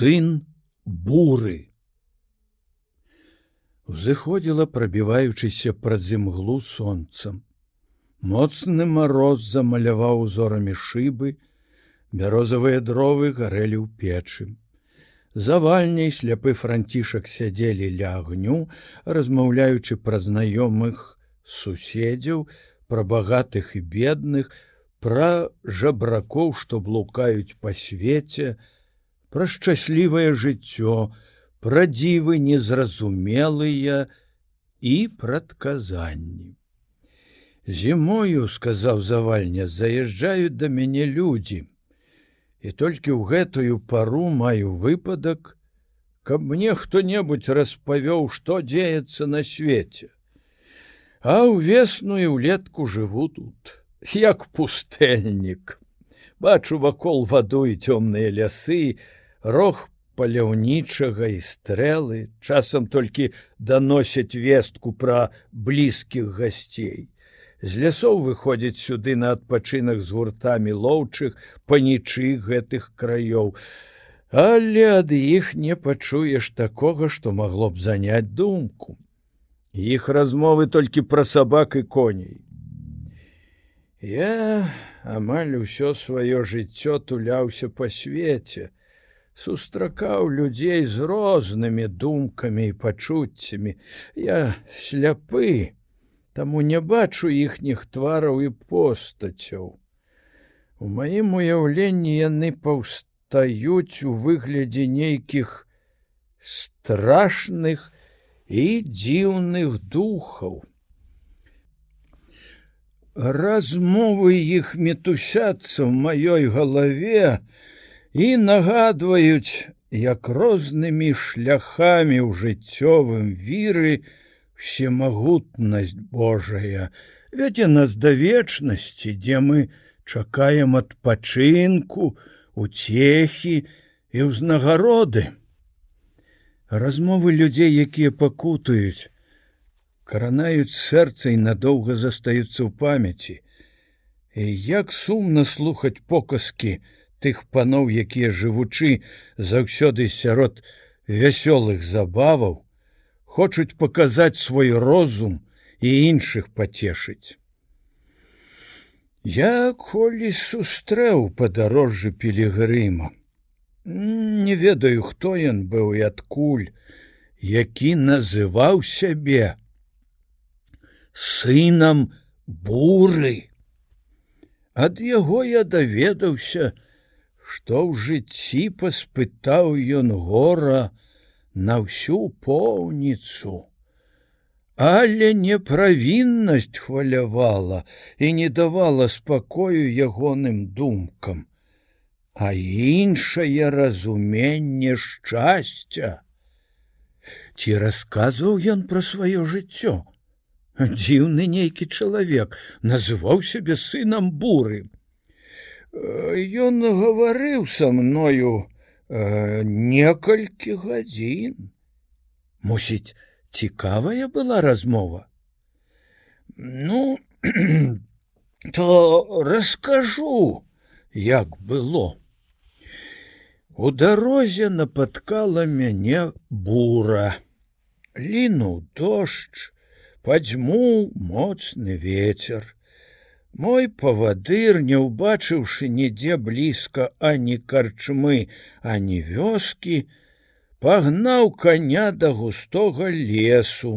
сын буры. Узыходзіла прабіваючыся праз зімглу сонцам. Моцны мароз замаляваў узорамі шыбы, бярозавыя дровы гарэлі ў печы. Завальняй сляпы францішак сядзелі ля агню, размаўляючы пра знаёмых суседзяў, пра багатых і бедных, пра жабракоў, што блукаюць па свеце, пра шчаслівае жыццё, пра дзівы незразумелыя і прадказанні. Зімою, сказаў завальня, заязджаюць да мяне людзі. І толькі ў гэтую пару маю выпадак, каб мне хто-небудзь распавёў, што дзеецца на свеце. А ўвесную ўлетку жыву тут, як пустэльнік. Бачу вакол ваду і цёмныя лясы, рог паляўнічага і стрэлы часам толькі даносяць вестку пра блізкіх гасцей. З лясоў выходзіць сюды на адпачынак з гуртамі лоўчых панічы гэтых краёў. Але ад іх не пачуеш такога, што магло б заняць думку. Іх размовы толькі пра сабак і коней. Я амаль усё сваё жыццё туляўся па свеце, сустракаў людзей з рознымі думкамі і пачуццямі. Я сляпы, таму не бачу іхніх твараў і постацяў. У маім уяўленні яны паўстаюць у выглядзе нейкіх страшных і дзіўных духаў. Размовы іх метусяцца ў маёй галаве, і нагадваюць, як рознымі шляхамі ў жыццёвым віры всемагутнасць Божая, вядзе нас да вечнасці, дзе мы чакаем адпачынку, уцехі і ўзнагароды. Размовы людзей, якія пакутаюць, каранаюць сэрца і надоўга застаюцца ў памяці. І як сумна слухаць показкі, тых паноў, якія жывучы заўсёды сярод вясёлых забаваў, хочуць паказаць свой розум і іншых пацешыць. Я колі сустрэў падарожжы пілігрыма. Не ведаю, хто ён быў і адкуль, які называў сябе сынам буры. Ад яго я даведаўся, што ў жыцці паспытаў ён гора на ўсю поўніцу. Але неправіннасць хвалявала і не давала спакою ягоным думкам, а іншае разуменне шчасця. Ці расказваў ён пра сваё жыццё. Дзіўны нейкі чалавек называў сябе сынам бурым. Ён гаварыў са мною э, некалькі гадзін. Мусіць, цікавая была размова. Ну то раскажу, як было. У дарозе напаткала мяне бура. Лінуў дождж, падзьму моцны ветер. Мой павадыр, не ўбачыўшы нідзе блізка ані карчмы, ані вёскі, пагнаў коня да густога лесу,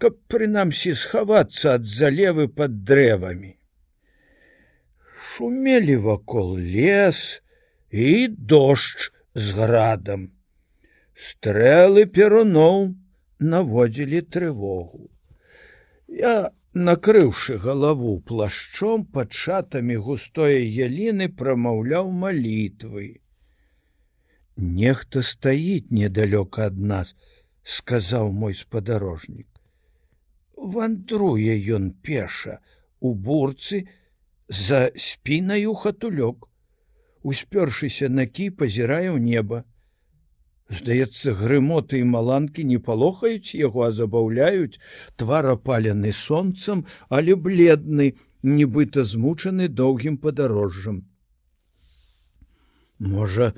каб прынамсі схавацца ад залевы под дрэвамі. Шумелі вакол лес і дождж з градам. Стрэлы перуноў наводзілі трывогу. Я накрыўшы галаву плашчом пад шатамі густое яліны прамаўляў малітвы. Нехта стаіць недалёка ад нас, сказаў мой спадарожнік. Вандруе ён пеша у бурцы за спінаю хатулёк, успёршыся на кі пазірае ў неба. Здаецца, грымоты і маланкі не палохаюць яго, а забаўляюць твар апалены сонцам, але бледны, нібыта змучаны доўгім падарожжам. Можа,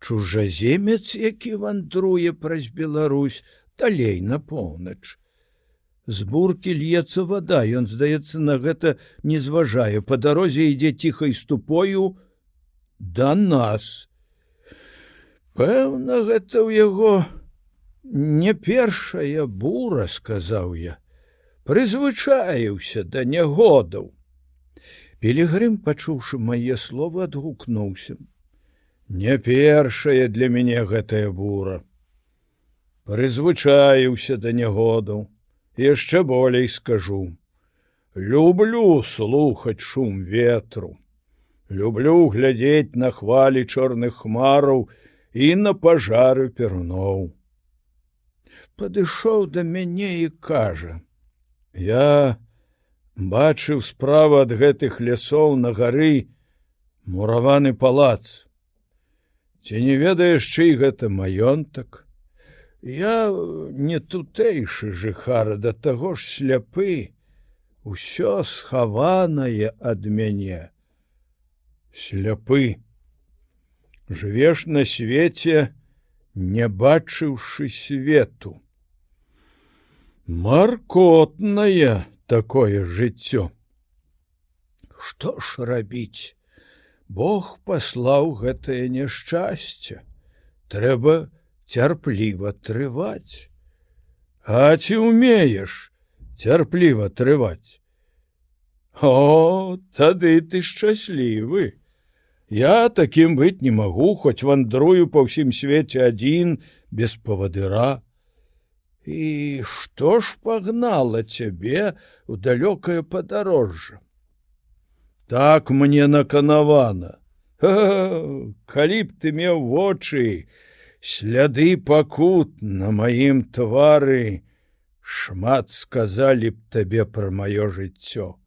чужаземец, які вандруе праз Беларусь далей на поўнач. З буркі льецца вада, ён, здаецца, на гэта не зважае. Па дарозе ідзе ціхай ступою да нас. Пэўна, гэта ў яго не першая бура, сказаў я, прызвычаіўся да нягодаў. Пелегрым, пачуўшы мае словы, адгукнуўся. Не першая для мяне гэтая бура. Прызвычаіўся да нягодаў, яшчэ болей скажу. Люблю слухаць шум ветру. Люблю глядзець на хвалі чорных хмараў і на пажары перуноў. Падышоў да мяне і кажа: « Я бачыў справа ад гэтых лясоў на гары мураваны палац. Ці не ведаеш, чый гэта маёнтак? Я не тутэйшы жыхара да таго ж сляпы, усё схаванае ад мяне. Сляпы. Жывеш на свеце, не бачыўшы свету. Маркотнае такое жыццё. Што ж рабіць? Бог паслаў гэтае няшчасце. Трэба цярпліва трываць. А ці умееш цярпліва трываць? О, тады ты шчаслівы. Я такім быць не магу, хоць вандрую па ўсім свеце адзін без павадыра. І што ж пагнала цябе ў далёкае падарожжа? Так мне наканавана. Калі б ты меў вочы, сляды пакут на маім твары, шмат сказалі б табе пра маё жыццё.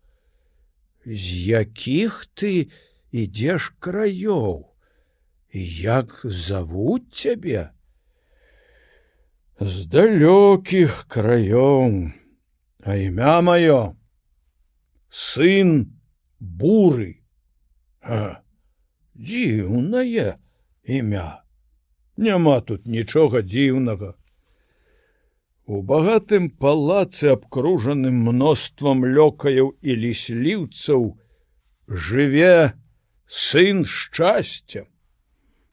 З якіх ты ідзеш краёў? Як завуць цябе? з далёкіх краём, а імя маё сын буры дзіўнае імя няма тут нічога дзіўнага у багатым палацы абкружаным мноствам лёкаяў і лісліўцаў жыве сын шчасця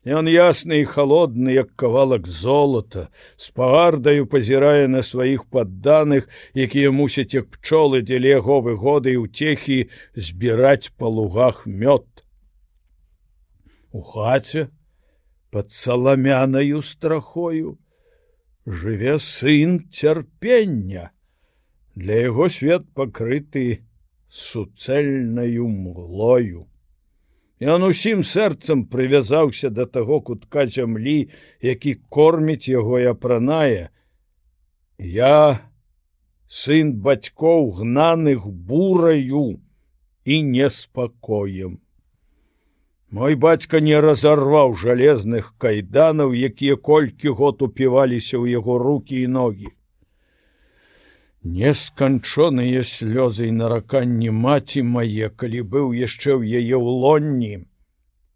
Ён ясны і холодны, як кавалак золата, з пагардаю пазірае на сваіх падданых, якія мусяць як пчолы дзеля яго выгоды і ўцехі збіраць па лугах мёд. У хаце под саламянаю страхою жыве сын цярпення. Для яго свет пакрыты суцэльнаю мглою. Ён усім сэрцам прывязаўся да таго кутка зямлі, які корміць яго і апранае. Я сын бацькоў гнаных бураю і неспакоем. Мой бацька не разарваў жалезных кайданаў, якія колькі год упіваліся ў яго руки і ногі. Несканчоныя слёзы і нараканні маці мае, калі быў яшчэ ў яе ўлонні,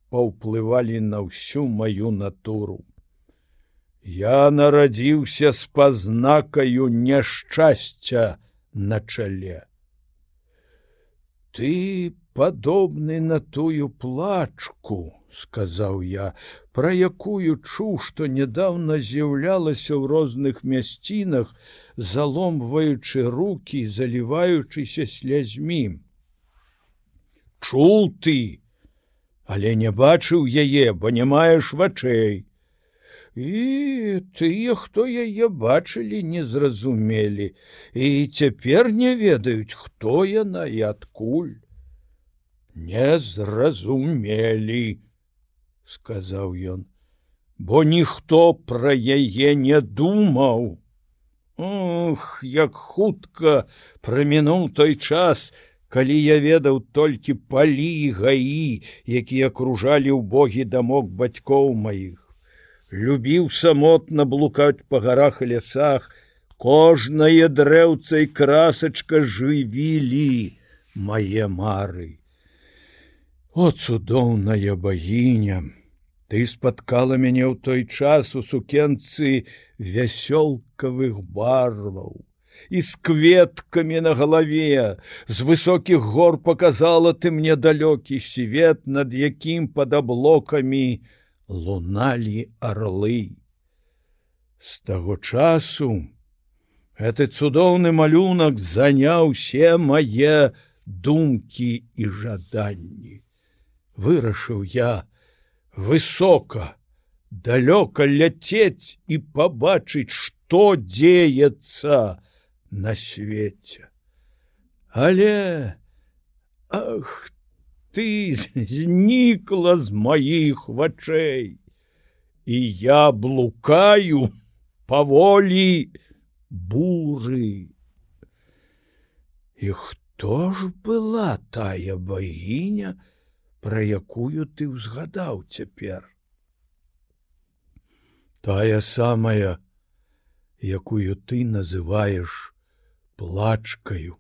паўплывалі на ўсю маю натуру. Я нарадзіўся з пазнакаю няшчасця на чале. Ты падобны на тую плачку, сказаў я, пра якую чуў, што нядаўна з'яўлялася ў розных мясцінах, заломваючы руки, заліваючыся слязьмі. Чул ты, але не бачыў яе, бо не маеш вачэй. І тыя, хто яе бачылі, не зразумелі, і цяпер не ведаюць, хто яна і адкуль. Не зразумелі, сказаў ён, бо ніхто пра яе не думаў. Ох, як хутка прамінуў той час, калі я ведаў толькі палі гаі, якія акружалі ў богі дамок бацькоў маіх. Любіў самотна блукаць па гарах і лясах, кожнае дрэўца і красачка жывілі мае мары. О цудоўная багіня, Ты спаткала мяне ў той час у сукенцы вясёлкавых барваў і з кветкамі на галаве. З высокіх гор показала ты мне далёкі свет над якім пад аблокамі луналі орлы з таго часу гэты цудоўны малюнак заняў все мае думкі і жаданні вырашыў я высока далёка ляцець і пабачыць што дзеецца на свеце. Але Ах ты знікла з маіх вачэй і я блукаю паволі буры. І хто ж была тая багіня, пра якую ты ўзгадаў цяпер? Тая самая, якую ты называешь плачкаю.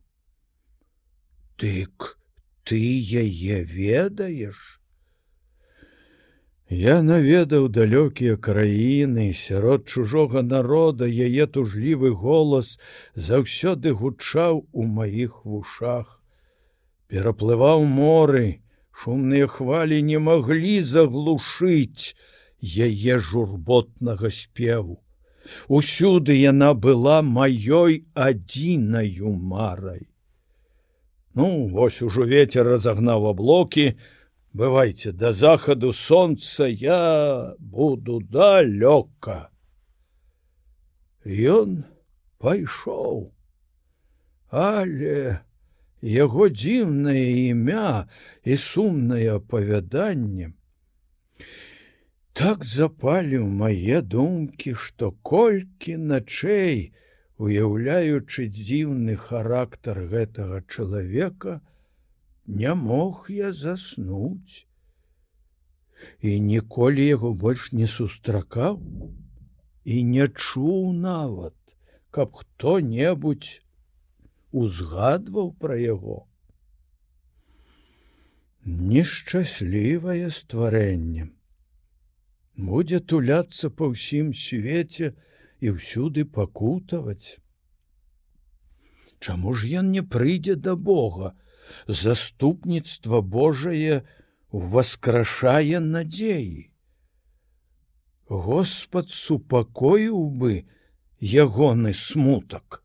Дык ты яе ведаеш. Я наведаў далёкія краіны, сярод чужога народа яе тужлівы голас заўсёды гучаў у маіх вушах. Пераплываў моры, шумныя хвалі не маглі заглушыць яе журботнага спеву. Усюды яна была маёй адзінаю марай. Ну, вось ужо ветер разагнаў аблокі, бывайце да захаду сонца я буду далёка. Ён пайшоў, але яго дзіўнае імя і сумнае апавяданне так запаліў мае думкі, што колькі начэй, уяўляючы дзіўны характар гэтага чалавека, не мог я заснуць. І ніколі яго больш не сустракаў і не чуў нават, каб хто-небудзь узгадваў пра яго. Нешчаслівае стварэннем будзе туляцца па ўсім свеце і ўсюды пакутаваць. Чаму ж ён не прыйдзе да Бога, заступніцтва Божае уваскрашае надзеі. Господ супакоіў бы ягоны смутак.